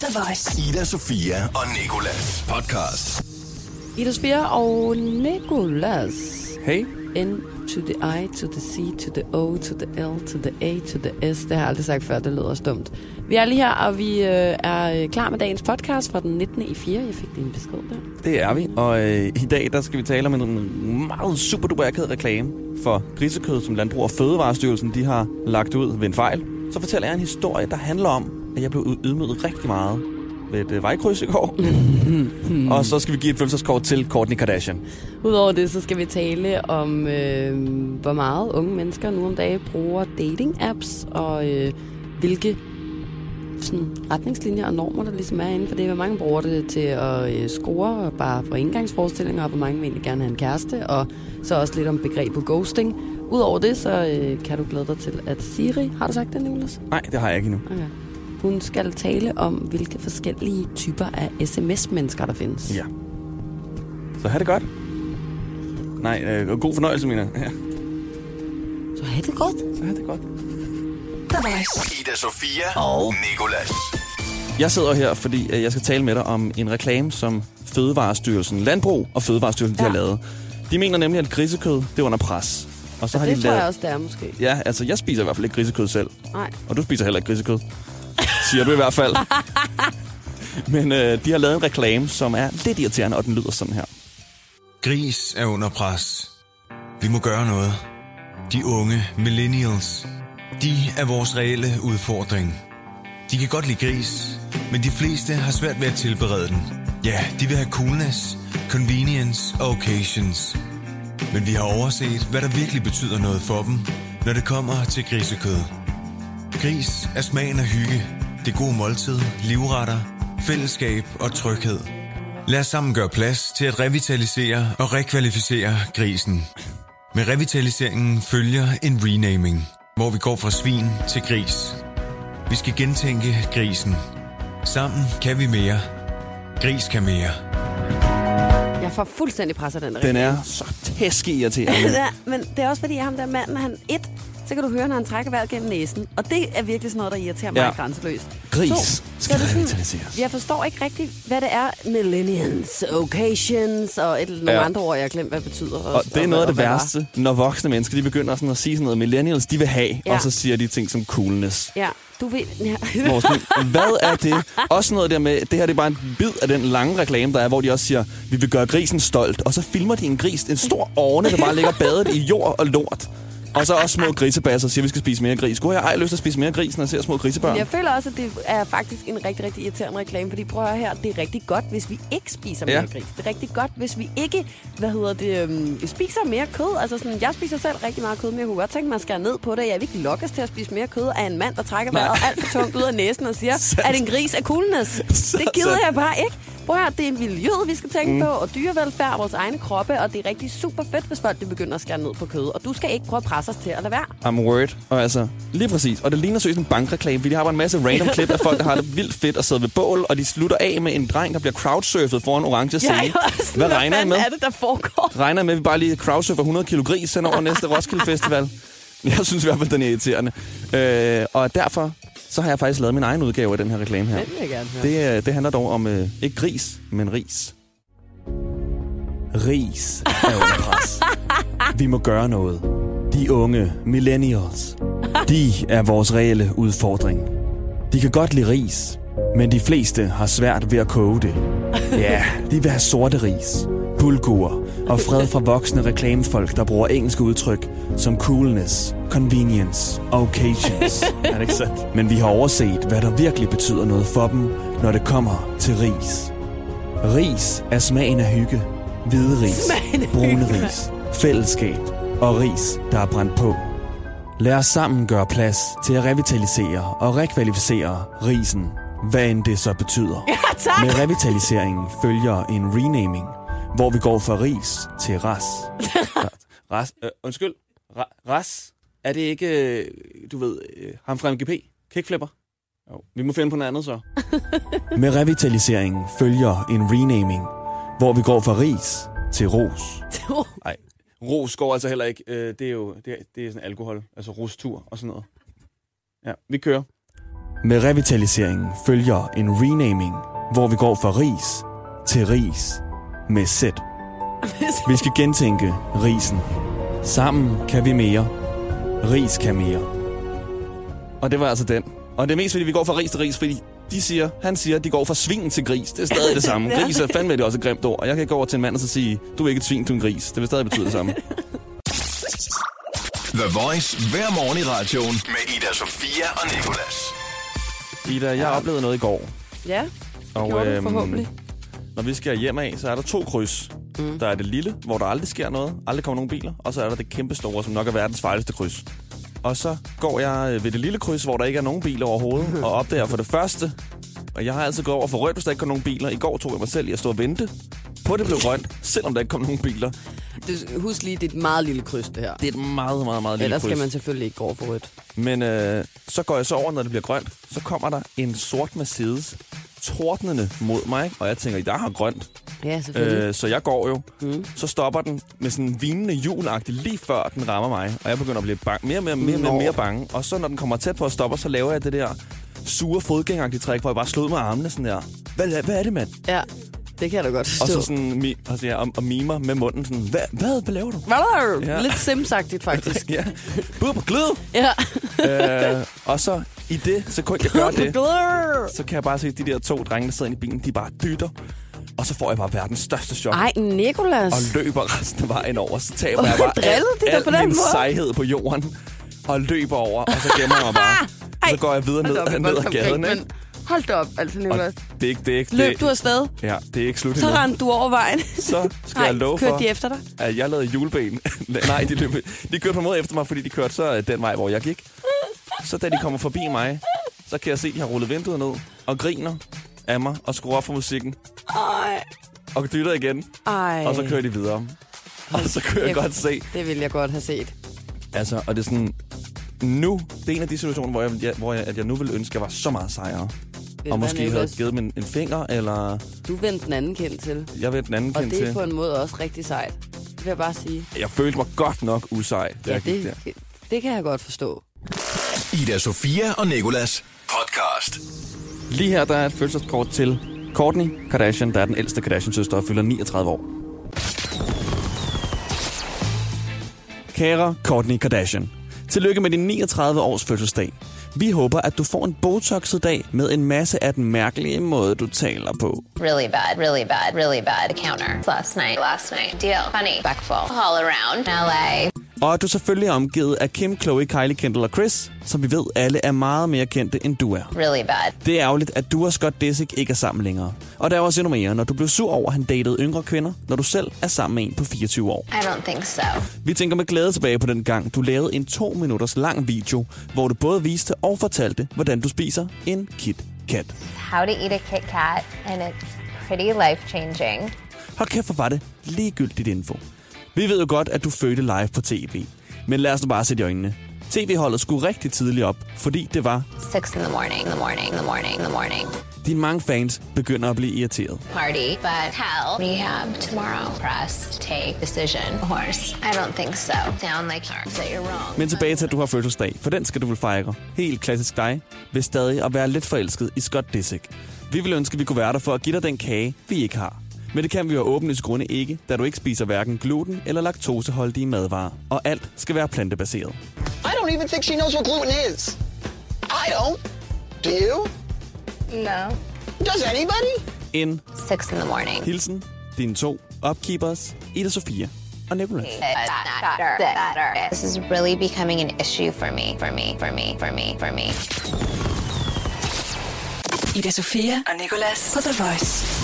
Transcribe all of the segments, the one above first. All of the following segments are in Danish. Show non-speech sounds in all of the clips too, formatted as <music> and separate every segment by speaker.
Speaker 1: The Voice.
Speaker 2: Ida, Sofia og Nikolas podcast.
Speaker 3: Ida Sofia og Nicolas.
Speaker 4: Hey.
Speaker 3: N to the I, to the C, to the O, to the L, to the A, to the S. Det har jeg aldrig sagt før, det lyder også dumt. Vi er lige her, og vi øh, er klar med dagens podcast fra den 19. i 4. Jeg fik din besked der.
Speaker 4: Det er vi, og øh, i dag der skal vi tale om en meget super duper reklame for grisekød, som Landbrug og Fødevarestyrelsen de har lagt ud ved en fejl. Så fortæller jeg en historie, der handler om, at jeg blev ydmyget rigtig meget ved et øh, vejkryds i går. <laughs> og så skal vi give et følelseskort til Kourtney Kardashian.
Speaker 3: Udover det, så skal vi tale om, øh, hvor meget unge mennesker nu om dagen bruger dating-apps, og øh, hvilke sådan, retningslinjer og normer, der ligesom er inden for det. Hvor mange bruger det til at øh, score bare for indgangsforestillinger, og hvor mange vil egentlig gerne have en kæreste, og så også lidt om begrebet ghosting. Udover det, så øh, kan du glæde dig til, at Siri, har du sagt det, Nicolas?
Speaker 4: Nej, det har jeg ikke endnu.
Speaker 3: Okay. Hun skal tale om, hvilke forskellige typer af sms-mennesker, der findes.
Speaker 4: Ja. Så have det godt. Nej, øh, god fornøjelse, Mina. Ja,
Speaker 3: Så have det godt.
Speaker 4: så have det godt.
Speaker 2: Ida, Sofia og Nikolas.
Speaker 4: Jeg sidder her, fordi øh, jeg skal tale med dig om en reklame, som Fødevarestyrelsen, Landbrug og Fødevarestyrelsen ja. de har
Speaker 3: Ja.
Speaker 4: lavet. De mener nemlig, at grisekød det er under pres. Og så har
Speaker 3: det
Speaker 4: de
Speaker 3: tror
Speaker 4: lavet...
Speaker 3: jeg også, det er måske.
Speaker 4: Ja, altså jeg spiser i hvert fald ikke grisekød selv.
Speaker 3: Nej.
Speaker 4: Og du spiser heller ikke grisekød. Siger du i hvert fald. <laughs> Men øh, de har lavet en reklame, som er lidt irriterende, og den lyder sådan her.
Speaker 5: Gris er under pres. Vi må gøre noget. De unge millennials, de er vores reelle udfordring. De kan godt lide gris, men de fleste har svært ved at tilberede den. Ja, de vil have coolness, convenience og occasions. Men vi har overset, hvad der virkelig betyder noget for dem, når det kommer til grisekød. Gris er smagen af hygge, det gode måltid, livretter, fællesskab og tryghed. Lad os sammen gøre plads til at revitalisere og rekvalificere grisen. Med revitaliseringen følger en renaming, hvor vi går fra svin til gris. Vi skal gentænke grisen. Sammen kan vi mere. Gris kan mere.
Speaker 3: Jeg får fuldstændig pres af den
Speaker 4: Den er så tæske irriterende. <laughs>
Speaker 3: ja, men det er også fordi, ham der manden, han et, så kan du høre, når han trækker vejret gennem næsen. Og det er virkelig sådan noget, der irriterer mig
Speaker 4: Ja.
Speaker 3: grænseløst.
Speaker 4: Gris
Speaker 3: To,
Speaker 4: skal
Speaker 3: så det sådan-. Jeg forstår ikke rigtigt, hvad det er. Millennials, occasions og et, nogle
Speaker 4: Ja.
Speaker 3: andre ord, jeg har glemt, hvad det betyder.
Speaker 4: Og det er noget af det værste, når voksne mennesker de begynder sådan at sige sådan noget, millennials de vil have,
Speaker 3: Ja.
Speaker 4: og så siger de ting som coolness.
Speaker 3: Ja, du ved... Ja.
Speaker 4: Sådan, hvad er det? Også noget der med, det her det er bare en bid af den lange reklame, der er, hvor de også siger, vi vil gøre grisen stolt. Og så filmer de en gris, en stor orne, der bare ligger badet i jord og lort. Og så også små grisebasser siger, at vi skal spise mere gris. Skulle jeg ej lyst til at spise mere gris, når jeg ser små grisebørn?
Speaker 3: Jeg føler også, at det er faktisk en rigtig, rigtig irriterende reklame, fordi prøv at høre her, det er rigtig godt, hvis vi ikke spiser mere
Speaker 4: Ja.
Speaker 3: gris. Det er rigtig godt, hvis vi ikke, hvad hedder det, øhm, spiser mere kød. Altså sådan, jeg spiser selv rigtig meget kød, men jeg kunne godt tænke mig at skære ned på det. Jeg vil ikke lokkes til at spise mere kød af en mand, der trækker vejret alt for tungt ud af næsen og siger, <laughs> at en gris er coolness. <laughs> Det gider jeg bare ikke. Prøv at høre, det er miljøet, vi skal tænke mm. på, og dyrevelfærd, vores egne kroppe, og det er rigtig super fedt, hvis folk de begynder at skære ned på kød. Og du skal ikke prøve at presse os til at lade være.
Speaker 4: I'm word. Og altså, lige præcis. Og det ligner seriøst en bankreklame, fordi de har bare en masse random klip af folk, der har det vildt fedt at sidde ved bål, og de slutter af med en dreng, der bliver crowdsurfet foran en orange scene.
Speaker 3: Også sådan,
Speaker 4: Hvad regner I med?
Speaker 3: er det, der foregår?
Speaker 4: Regner med, at vi bare lige crowdsurfer 100 kilo gris hen over næste Roskilde Festival? Jeg synes i hvert fald, den er irriterende. Øh, og derfor så har jeg faktisk lavet min egen udgave af den her reklame her.
Speaker 3: Den vil jeg gerne høre.
Speaker 4: Det, øh, det handler dog om, øh, ikke gris, men ris. Ris er under pres. Vi må gøre noget. De unge millennials, de er vores reelle udfordring. De kan godt lide ris, men de fleste har svært ved at koge det. Ja, de vil have sorte ris, bulgur og fred fra voksne reklamefolk, der bruger engelske udtryk som coolness, convenience og occasions. <laughs> er det ikke sandt? Men vi har overset, hvad der virkelig betyder noget for dem, når det kommer til ris. Ris er smagen af hygge, hvide ris, brune ris, fællesskab og ris, der er brændt på. Lad os sammen gøre plads til at revitalisere og rekvalificere risen, hvad end det så betyder.
Speaker 3: Ja, tak.
Speaker 4: Med revitaliseringen følger en renaming, hvor vi går fra ris til ras. <laughs> ras øh, undskyld. Ra, ras? Er det ikke, øh, du ved, øh, ham fra MGP? Kickflipper? Jo, vi må finde på noget andet så. <laughs> Med revitaliseringen følger en renaming, hvor vi går fra ris til ros. Nej, ros går altså heller ikke. Øh, det er jo det er, det er sådan alkohol, altså rustur og sådan noget. Ja, vi kører. Med revitaliseringen følger en renaming, hvor vi går fra ris til ris med sæt. Vi skal gentænke risen. Sammen kan vi mere. Ris kan mere. Og det var altså den. Og det er mest fordi, vi går fra ris til ris, fordi de siger, han siger, at de går fra svin til gris. Det er stadig det samme. <laughs> Gris er fandme det også et grimt ord. Og jeg kan gå over til en mand og så sige, du er ikke et svin, du er en gris. Det vil stadig betyde det samme.
Speaker 2: The Voice hver morgen i radioen med Ida Sofia og Nicolas.
Speaker 4: Ida, jeg oplevede noget i går.
Speaker 3: Ja,
Speaker 4: Og
Speaker 3: gjorde du forhåbentlig.
Speaker 4: Når vi skal hjem af, så er der to kryds. Mm. Der er det lille, hvor der aldrig sker noget. Aldrig kommer nogen biler. Og så er der det kæmpe store, som nok er verdens farligste kryds. Og så går jeg øh, ved det lille kryds, hvor der ikke er nogen biler overhovedet, og opdager for det første, og jeg har altid gået over for rødt, hvis der ikke kom nogen biler. I går tog jeg mig selv i at stå og vente på, det blev grønt, selvom der ikke kom nogen biler.
Speaker 3: Det, husk lige, det er et meget lille kryds, det her.
Speaker 4: Det er et meget, meget, meget lille
Speaker 3: Ellers
Speaker 4: kryds.
Speaker 3: skal man selvfølgelig ikke gå over for rødt.
Speaker 4: Men øh, så går jeg så over, når det bliver grønt. Så kommer der en sort Mercedes tordnende mod mig. ikke? Og jeg tænker, der har grønt.
Speaker 3: Ja, selvfølgelig.
Speaker 4: Øh, så jeg går jo. Mm. Så stopper den med sådan en vinende hjulagtigt lige før den rammer mig. Og jeg begynder at blive bang, mere og mere, mere, mere, mere bange. Og så når den kommer tæt på at stoppe, så laver jeg det der sure fodgængeragtige træk, hvor jeg bare slår med armene sådan der. Hvad, hvad er det, mand?
Speaker 3: Ja, det kan jeg da godt forstå.
Speaker 4: Og så sådan, mi, altså, ja, og, og mimer med munden sådan, hvad, hvad, hvad laver du?
Speaker 3: Hvad
Speaker 4: Ja.
Speaker 3: Lidt simsagtigt, faktisk. <laughs>
Speaker 4: ja, bud på glid.
Speaker 3: ja.
Speaker 4: Øh, og så i det sekund, jeg gør <laughs> det, så kan jeg bare se, at de der to drenge, der sidder inde i bilen, de bare dytter. Og så får jeg bare verdens største chok.
Speaker 3: Ej, Nikolas.
Speaker 4: Og løber resten af vejen over. Så taber jeg <laughs> bare
Speaker 3: Drillede de
Speaker 4: al,
Speaker 3: på
Speaker 4: al
Speaker 3: den
Speaker 4: min
Speaker 3: måde?
Speaker 4: sejhed på jorden. Og løber over, og så gemmer jeg mig bare. <laughs> Og så går jeg videre ned,
Speaker 3: op,
Speaker 4: ned ad gaden. Ikke?
Speaker 3: men Hold da op, altså, Nikolas.
Speaker 4: det er ikke, det er ikke,
Speaker 3: Løb
Speaker 4: det,
Speaker 3: du afsted,
Speaker 4: Ja, det er ikke slut
Speaker 3: så
Speaker 4: endnu.
Speaker 3: rendte du over vejen.
Speaker 4: Så skal
Speaker 3: Nej,
Speaker 4: jeg love
Speaker 3: kørte
Speaker 4: for,
Speaker 3: de efter dig?
Speaker 4: at jeg lavede juleben. Nej, de, løb, de kørte på en måde efter mig, fordi de kørte så øh, den vej, hvor jeg gik. Så da de kommer forbi mig, så kan jeg se, at de har rullet vinduet ned og griner af mig og skruer op for musikken
Speaker 3: Ej.
Speaker 4: og dytter igen.
Speaker 3: Ej.
Speaker 4: Og så kører de videre. Og så kan jeg godt se,
Speaker 3: Det ville jeg godt have set.
Speaker 4: altså, og det er sådan, nu, det er en af de situationer, hvor jeg, jeg, hvor jeg, at jeg nu ville ønske, at jeg var så meget sejere. Og måske havde
Speaker 3: Nicolas?
Speaker 4: givet dem en, en finger, eller
Speaker 3: Du vendte den anden kendt til.
Speaker 4: jeg ved den anden
Speaker 3: Og
Speaker 4: kendt
Speaker 3: det er
Speaker 4: til.
Speaker 3: på en måde også rigtig sejt. Det vil jeg bare sige.
Speaker 4: Jeg følte mig godt nok usej,
Speaker 3: Ja, det,
Speaker 4: der.
Speaker 3: det kan jeg godt forstå.
Speaker 2: Ida Sofia og Nikolas podcast.
Speaker 4: Lige her, der er et fødselskort til Kourtney Kardashian, der er den ældste Kardashian-søster og fylder 39 år. Kære Kourtney Kardashian, tillykke med din 39 års fødselsdag. Vi håber, at du får en botoxet dag med en masse af den mærkelige måde, du taler på.
Speaker 1: Really bad, really bad, really bad. Counter. Last night, last night. Deal. Funny. Respectful. All around. LA.
Speaker 4: Og at du selvfølgelig er omgivet af Kim, Chloe, Kylie, Kendall og Chris, som vi ved alle er meget mere kendte, end du er.
Speaker 1: Really bad.
Speaker 4: Det er ærgerligt, at du og Scott Disick ikke er sammen længere. Og der er også endnu mere, når du blev sur over, at han datede yngre kvinder, når du selv er sammen med en på 24 år.
Speaker 1: I don't think so.
Speaker 4: Vi tænker med glæde tilbage på den gang, du lavede en to minutters lang video, hvor du både viste og fortalte, hvordan du spiser en Kit Kat.
Speaker 6: how to eat a Kit Kat, and it's pretty life changing.
Speaker 4: Hold kæft, hvor var det ligegyldigt info. Vi ved jo godt, at du fødte live på tv. Men lad os nu bare sætte i øjnene. TV-holdet skulle rigtig tidligt op, fordi det var,
Speaker 1: Six in the morning, the morning, the morning, the morning.
Speaker 4: dine mange fans begynder at blive irriteret.
Speaker 1: Party, but hell, rehab tomorrow. Press, take, decision. Horse. I don't think so. Sound like that you're wrong.
Speaker 4: Men tilbage til, at du har fødselsdag, for den skal du vel fejre. Helt klassisk dig, ved stadig at være lidt forelsket i Scott Disick. Vi vil ønske, at vi kunne være der for at give dig den kage, vi ikke har. Men det kan vi jo åbenlyse grunde ikke, da du ikke spiser hverken gluten eller laktoseholdige madvarer. Og alt skal være plantebaseret.
Speaker 7: I don't even think she knows what gluten is. I don't. Do you?
Speaker 6: No.
Speaker 7: Does anybody?
Speaker 4: En
Speaker 1: Six in the morning.
Speaker 4: hilsen, dine to upkeepers, Ida Sofia og Nicolas.
Speaker 1: This is really becoming an issue for me, for me, for me, for me, for me.
Speaker 8: Ida Sofia og Nicolas på The Voice.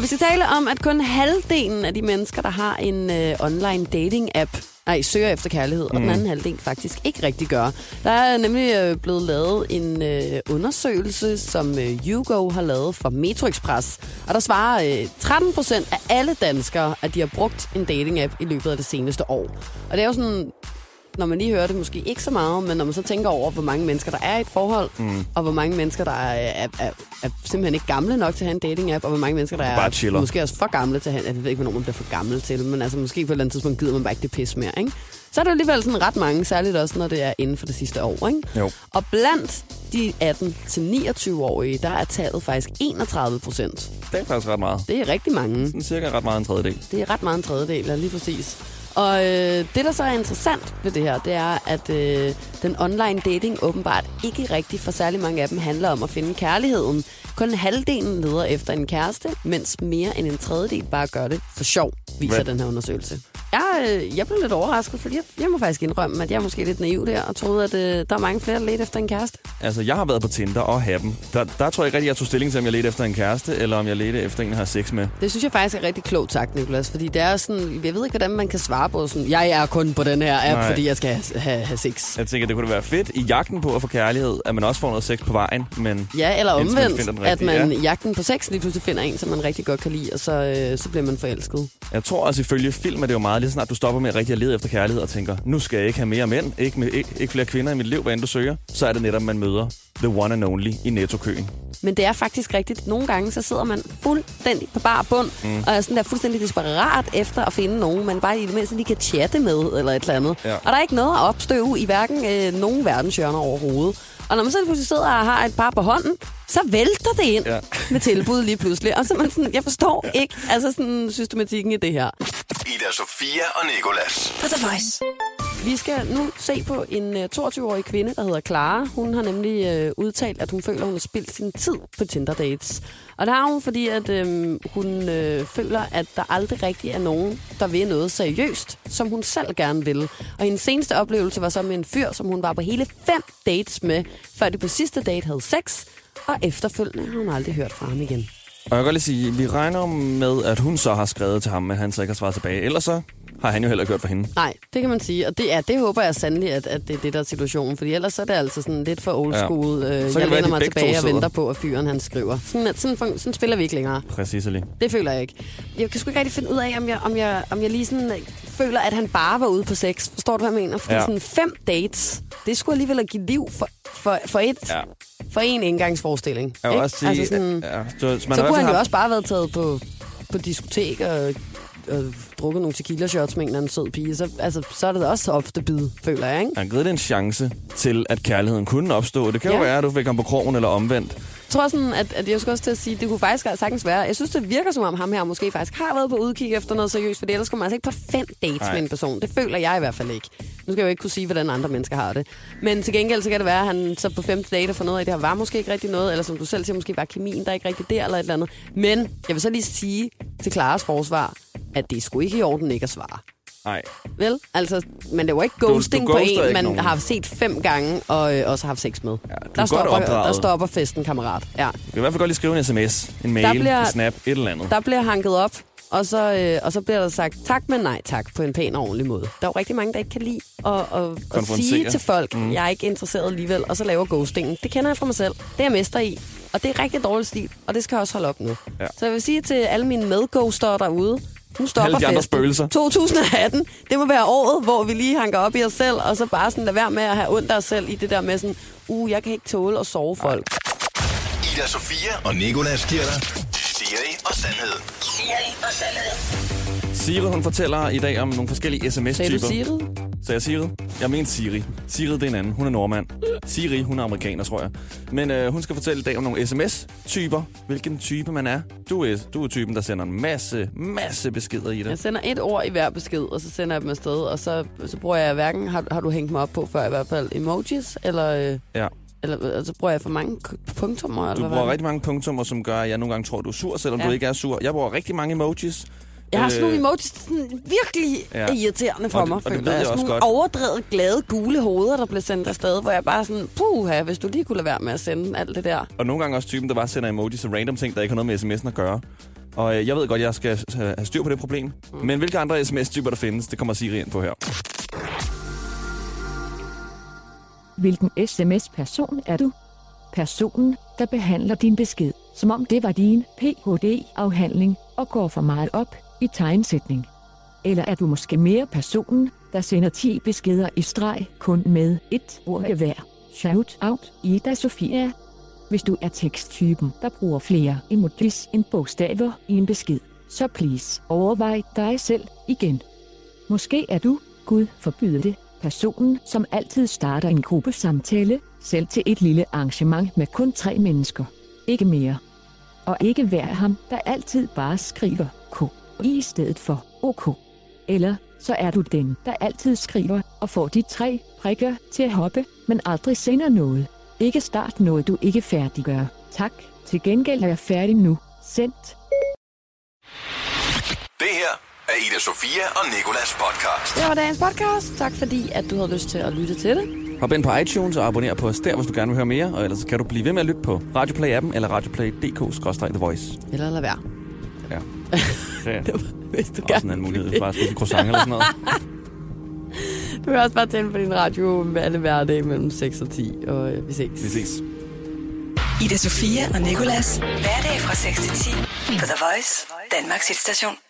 Speaker 3: Vi skal tale om, at kun halvdelen af de mennesker, der har en øh, online dating-app, nej, søger efter kærlighed, og den anden halvdel faktisk ikke rigtig gør. Der er nemlig øh, blevet lavet en øh, undersøgelse, som øh, YouGo har lavet for Metro Express, og der svarer øh, 13 procent af alle danskere, at de har brugt en dating-app i løbet af det seneste år. Og det er jo sådan, når man lige hører det, måske ikke så meget, men når man så tænker over, hvor mange mennesker, der er i et forhold, mm. og hvor mange mennesker, der er, er, er, er simpelthen ikke gamle nok til at have en dating-app, og hvor mange mennesker, der er
Speaker 4: chiller.
Speaker 3: måske også for gamle til at have, jeg ved ikke, hvornår man bliver for gammel til men altså måske på et eller andet tidspunkt gider man bare ikke det pis mere, ikke? så er det alligevel sådan ret mange, særligt også, når det er inden for det sidste år. Ikke?
Speaker 4: Jo.
Speaker 3: Og blandt de 18-29-årige, der er tallet faktisk 31 procent.
Speaker 4: Det er faktisk ret meget.
Speaker 3: Det er rigtig mange.
Speaker 4: Sådan cirka ret meget en tredjedel.
Speaker 3: Det er ret meget en tredjedel, lige præcis. Og øh, det, der så er interessant ved det her, det er, at øh, den online dating åbenbart ikke rigtig for særlig mange af dem handler om at finde kærligheden. Kun halvdelen leder efter en kæreste, mens mere end en tredjedel bare gør det for sjov, viser
Speaker 4: Hvad?
Speaker 3: den her undersøgelse. Jeg, øh, jeg blev lidt overrasket, fordi jeg, jeg må faktisk indrømme, at jeg er måske lidt naiv der, og troede, at øh, der er mange flere, der leder efter en kæreste.
Speaker 4: Altså, jeg har været på Tinder og Happen. Der, der tror jeg ikke rigtig, jeg tog stilling til, om jeg ledte efter en kæreste, eller om jeg ledte efter en, jeg har sex med.
Speaker 3: Det synes jeg faktisk er rigtig klogt sagt, Nicolas, fordi det er sådan, jeg ved ikke, hvordan man kan svare på sådan, jeg er kun på den her app,
Speaker 4: Nej.
Speaker 3: fordi jeg skal have, have, have sex.
Speaker 4: Jeg tænker, det kunne da være fedt i jagten på at få kærlighed, at man også får noget sex på vejen, men...
Speaker 3: Ja, eller
Speaker 4: man
Speaker 3: omvendt,
Speaker 4: den
Speaker 3: at man
Speaker 4: ja.
Speaker 3: i jagten på sex lige pludselig finder en, som man rigtig godt kan lide, og så, øh, så bliver man forelsket.
Speaker 4: Jeg tror også, ifølge film er det jo meget, lige så snart du stopper med rigtig at lede efter kærlighed og tænker, nu skal jeg ikke have mere mænd, ikke, med, ikke, ikke flere kvinder i mit liv, hvad end du søger, så er det netop, man møder the one and only i Netto-køen.
Speaker 3: Men det er faktisk rigtigt. Nogle gange, så sidder man fuldstændig på bar bund, mm. og er sådan der fuldstændig desperat efter at finde nogen, man bare i det mindste lige kan chatte med, eller et eller andet.
Speaker 4: Ja.
Speaker 3: Og der er ikke noget at opstøve i hverken øh, nogen verdenshjørner overhovedet. Og når man så lige pludselig sidder og har et par på hånden, så vælter det ind
Speaker 4: Ja.
Speaker 3: med tilbud lige <laughs> pludselig. Og så er man sådan, jeg forstår ja. ikke altså sådan systematikken i det her.
Speaker 2: Ida Sofia og Nikolas.
Speaker 8: På The Voice.
Speaker 3: Vi skal nu se på en øh, 22-årig kvinde, der hedder Clara. Hun har nemlig øh, udtalt, at hun føler, at hun har spildt sin tid på Tinder-dates. Og det har hun, fordi at, øh, hun øh, føler, at der aldrig rigtig er nogen, der vil noget seriøst, som hun selv gerne vil. Og hendes seneste oplevelse var så med en fyr, som hun var på hele fem dates med, før de på sidste date havde sex. Og efterfølgende har hun aldrig hørt fra ham igen.
Speaker 4: Og jeg kan godt lige sige, vi regner med, at hun så har skrevet til ham, men han så ikke har svaret tilbage. Ellers så har han jo heller ikke hørt fra hende.
Speaker 3: Nej, det kan man sige. Og det, er, det håber jeg sandelig, at, at det er det, der er situationen. Fordi ellers så er det altså sådan lidt for old school. Ja. Øh, jeg læner mig tilbage og venter på, at fyren han skriver. Sådan, sådan, fun- sådan spiller vi ikke længere.
Speaker 4: Præcis, Ali.
Speaker 3: Det føler jeg ikke. Jeg kan sgu ikke rigtig finde ud af, om jeg, om jeg, om jeg lige sådan øh, føler, at han bare var ude på sex. Forstår du, hvad jeg mener? Fordi
Speaker 4: Ja.
Speaker 3: sådan fem dates, det skulle alligevel at give liv for, for, for, et,
Speaker 4: Ja.
Speaker 3: for en engangsforestilling.
Speaker 4: Jeg vil
Speaker 3: ikke?
Speaker 4: også sige,
Speaker 3: altså sådan,
Speaker 4: ja, så, man
Speaker 3: så kunne han jo
Speaker 4: haft-
Speaker 3: også bare været taget på, på diskotek og, og drukket nogle tequila shots med en eller anden sød pige. Så, altså, så er det da også ofte bid, føler jeg, ikke?
Speaker 4: Han har givet det en chance til, at kærligheden kunne opstå. Det kan ja. jo være, at du fik ham på krogen eller omvendt.
Speaker 3: Tror sådan, at, at jeg skulle også til at sige, at det kunne faktisk sagtens være. Jeg synes, det virker som om ham her måske faktisk har været på udkig efter noget seriøst, for ellers kommer man altså ikke på fem dates
Speaker 4: Nej.
Speaker 3: med en person. Det føler jeg i hvert fald ikke. Nu skal jeg jo ikke kunne sige, hvordan andre mennesker har det. Men til gengæld så kan det være, at han så på femte date får noget af, det her var måske ikke rigtig noget, eller som du selv siger, måske var kemien der ikke rigtig der, eller et eller andet. Men jeg vil så lige sige til Klares forsvar, at det er sgu ikke i orden ikke at svare.
Speaker 4: Nej.
Speaker 3: Vel? Altså, man laver ikke
Speaker 4: du
Speaker 3: ghosting på en, man
Speaker 4: nogen.
Speaker 3: har set fem gange, og øh, også har haft sex med. Ja,
Speaker 4: er
Speaker 3: der, stopper, der
Speaker 4: opdraget.
Speaker 3: stopper festen, kammerat. Ja.
Speaker 4: Du kan i hvert fald godt lige skrive en sms, en mail,
Speaker 3: Der bliver-
Speaker 4: en snap, et eller andet.
Speaker 3: Der bliver hanket op, og så, øh, og så bliver der sagt tak, men nej tak, på en pæn og ordentlig måde. Der er jo rigtig mange, der ikke kan lide at, at, at sige til folk, mm. jeg er ikke interesseret alligevel, og så laver ghostingen. Det kender jeg fra mig selv. Det er jeg mester i. Og det er rigtig dårlig stil, og det skal også holde op nu.
Speaker 4: Ja.
Speaker 3: Så jeg vil sige til alle mine medghostere derude, nu stopper
Speaker 4: Alle de andre spøgelser.
Speaker 3: 2018, det må være året, hvor vi lige hanker op i os selv, og så bare sådan lade være med at have ondt af os selv i det der med sådan, uh, jeg kan ikke tåle at sove folk.
Speaker 2: Ida Sofia og Nikolas giver dig Siri og Sandhed.
Speaker 8: Siri og Sandhed.
Speaker 4: Siri, hun fortæller i dag om nogle forskellige
Speaker 3: Sagde du
Speaker 4: sms-typer.
Speaker 3: Sigrid?
Speaker 4: Så jeg Siri? Jeg mener Siri. Siri, det er en anden. Hun er nordmand. Siri, hun er amerikaner, tror jeg. Men øh, hun skal fortælle i dag om nogle sms-typer. Hvilken type man er. Du er, du er typen, der sender en masse, masse beskeder i det.
Speaker 3: Jeg sender et ord i hver besked, og så sender jeg dem afsted, og så, så bruger jeg hverken, har, har du hængt mig op på før i hvert fald, emojis, eller, øh,
Speaker 4: Ja.
Speaker 3: eller altså, bruger jeg for mange punktummer? Eller
Speaker 4: Du
Speaker 3: hvad
Speaker 4: bruger
Speaker 3: det?
Speaker 4: rigtig mange punktummer, som gør, at jeg nogle gange tror, du er sur, selvom
Speaker 3: Ja.
Speaker 4: du ikke er sur. Jeg bruger rigtig mange emojis.
Speaker 3: Jeg har sådan nogle
Speaker 4: Øh,
Speaker 3: emojis, der sådan virkelig
Speaker 4: Ja.
Speaker 3: irriterende for
Speaker 4: Og det-
Speaker 3: mig.
Speaker 4: og det ved jeg
Speaker 3: Sådan
Speaker 4: også godt.
Speaker 3: overdrevet glade gule hoveder, der bliver sendt afsted, hvor jeg bare sådan, puha, hvis du lige kunne lade være med at sende alt det der.
Speaker 4: Og nogle gange også typen, der bare sender emojis til random ting, der ikke har noget med sms'en at gøre. Og øh, jeg ved godt, jeg skal øh, have styr på det problem. Mm. Men hvilke andre sms-typer, der findes, det kommer Siri ind på her.
Speaker 9: Hvilken sms-person er du? Personen, der behandler din besked, som om det var din Ph.D.-afhandling, og går for meget op i tegnsætning. Eller er du måske mere personen, der sender 10 beskeder i streg, kun med et ord hver? Shout out, Ida Sofia. Hvis du er teksttypen, der bruger flere emojis end bogstaver i en besked, så please overvej dig selv igen. Måske er du Gud forbyde det, personen, som altid starter en gruppesamtale, selv til et lille arrangement med kun tre mennesker. Ikke mere. Og ikke vær ham, der altid bare skriver K i stedet for OK. Eller så er du den, der altid skriver og får de tre prikker til at hoppe, men aldrig sender noget. Ikke start noget, du ikke færdiggør. Tak. Til gengæld er jeg færdig nu. Sendt.
Speaker 2: Det her er Ida Sofia og Nikolas podcast.
Speaker 3: Det var dagens podcast. Tak fordi, at du havde lyst til at lytte til det.
Speaker 4: Hop ind på iTunes og abonner på os der, hvis du gerne vil høre mere. Og ellers kan du blive ved med at lytte på Radioplay-appen eller radioplay.dk-the voice.
Speaker 3: Eller lad være.
Speaker 4: Ja. <laughs> Det er
Speaker 3: Hvis du
Speaker 4: også en mulighed. Bare spise croissant eller sådan noget. <laughs>
Speaker 3: Du kan også bare tænde på din radio med alle hverdage mellem 6 og 10, og øh, vi ses.
Speaker 4: Vi ses.
Speaker 10: Ida Sofia og Nikolas. Hverdag fra 6 til 10 på The Voice, Danmarks hitstation.